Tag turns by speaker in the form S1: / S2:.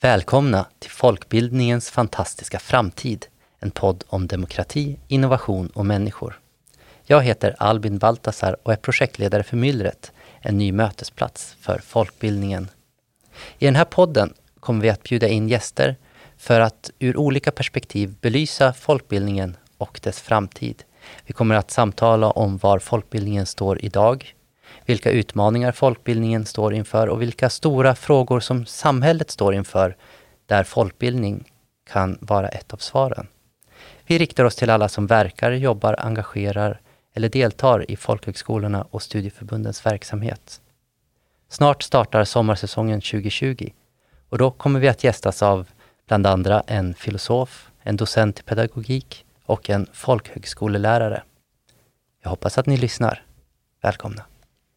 S1: Välkomna till Folkbildningens fantastiska framtid, en podd om demokrati, innovation och människor. Jag heter Albin Baltasar och är projektledare för Myllret, en ny mötesplats för folkbildningen. I den här podden kommer vi att bjuda in gäster för att ur olika perspektiv belysa folkbildningen och dess framtid. Vi kommer att samtala om var folkbildningen står idag, vilka utmaningar folkbildningen står inför och vilka stora frågor som samhället står inför där folkbildning kan vara ett av svaren. Vi riktar oss till alla som verkar, jobbar, engagerar eller deltar i folkhögskolorna och studieförbundens verksamhet. Snart startar sommarsäsongen 2020 och då kommer vi att gästas av bland andra en filosof, en docent i pedagogik och en folkhögskolelärare. Jag hoppas att ni lyssnar. Välkomna!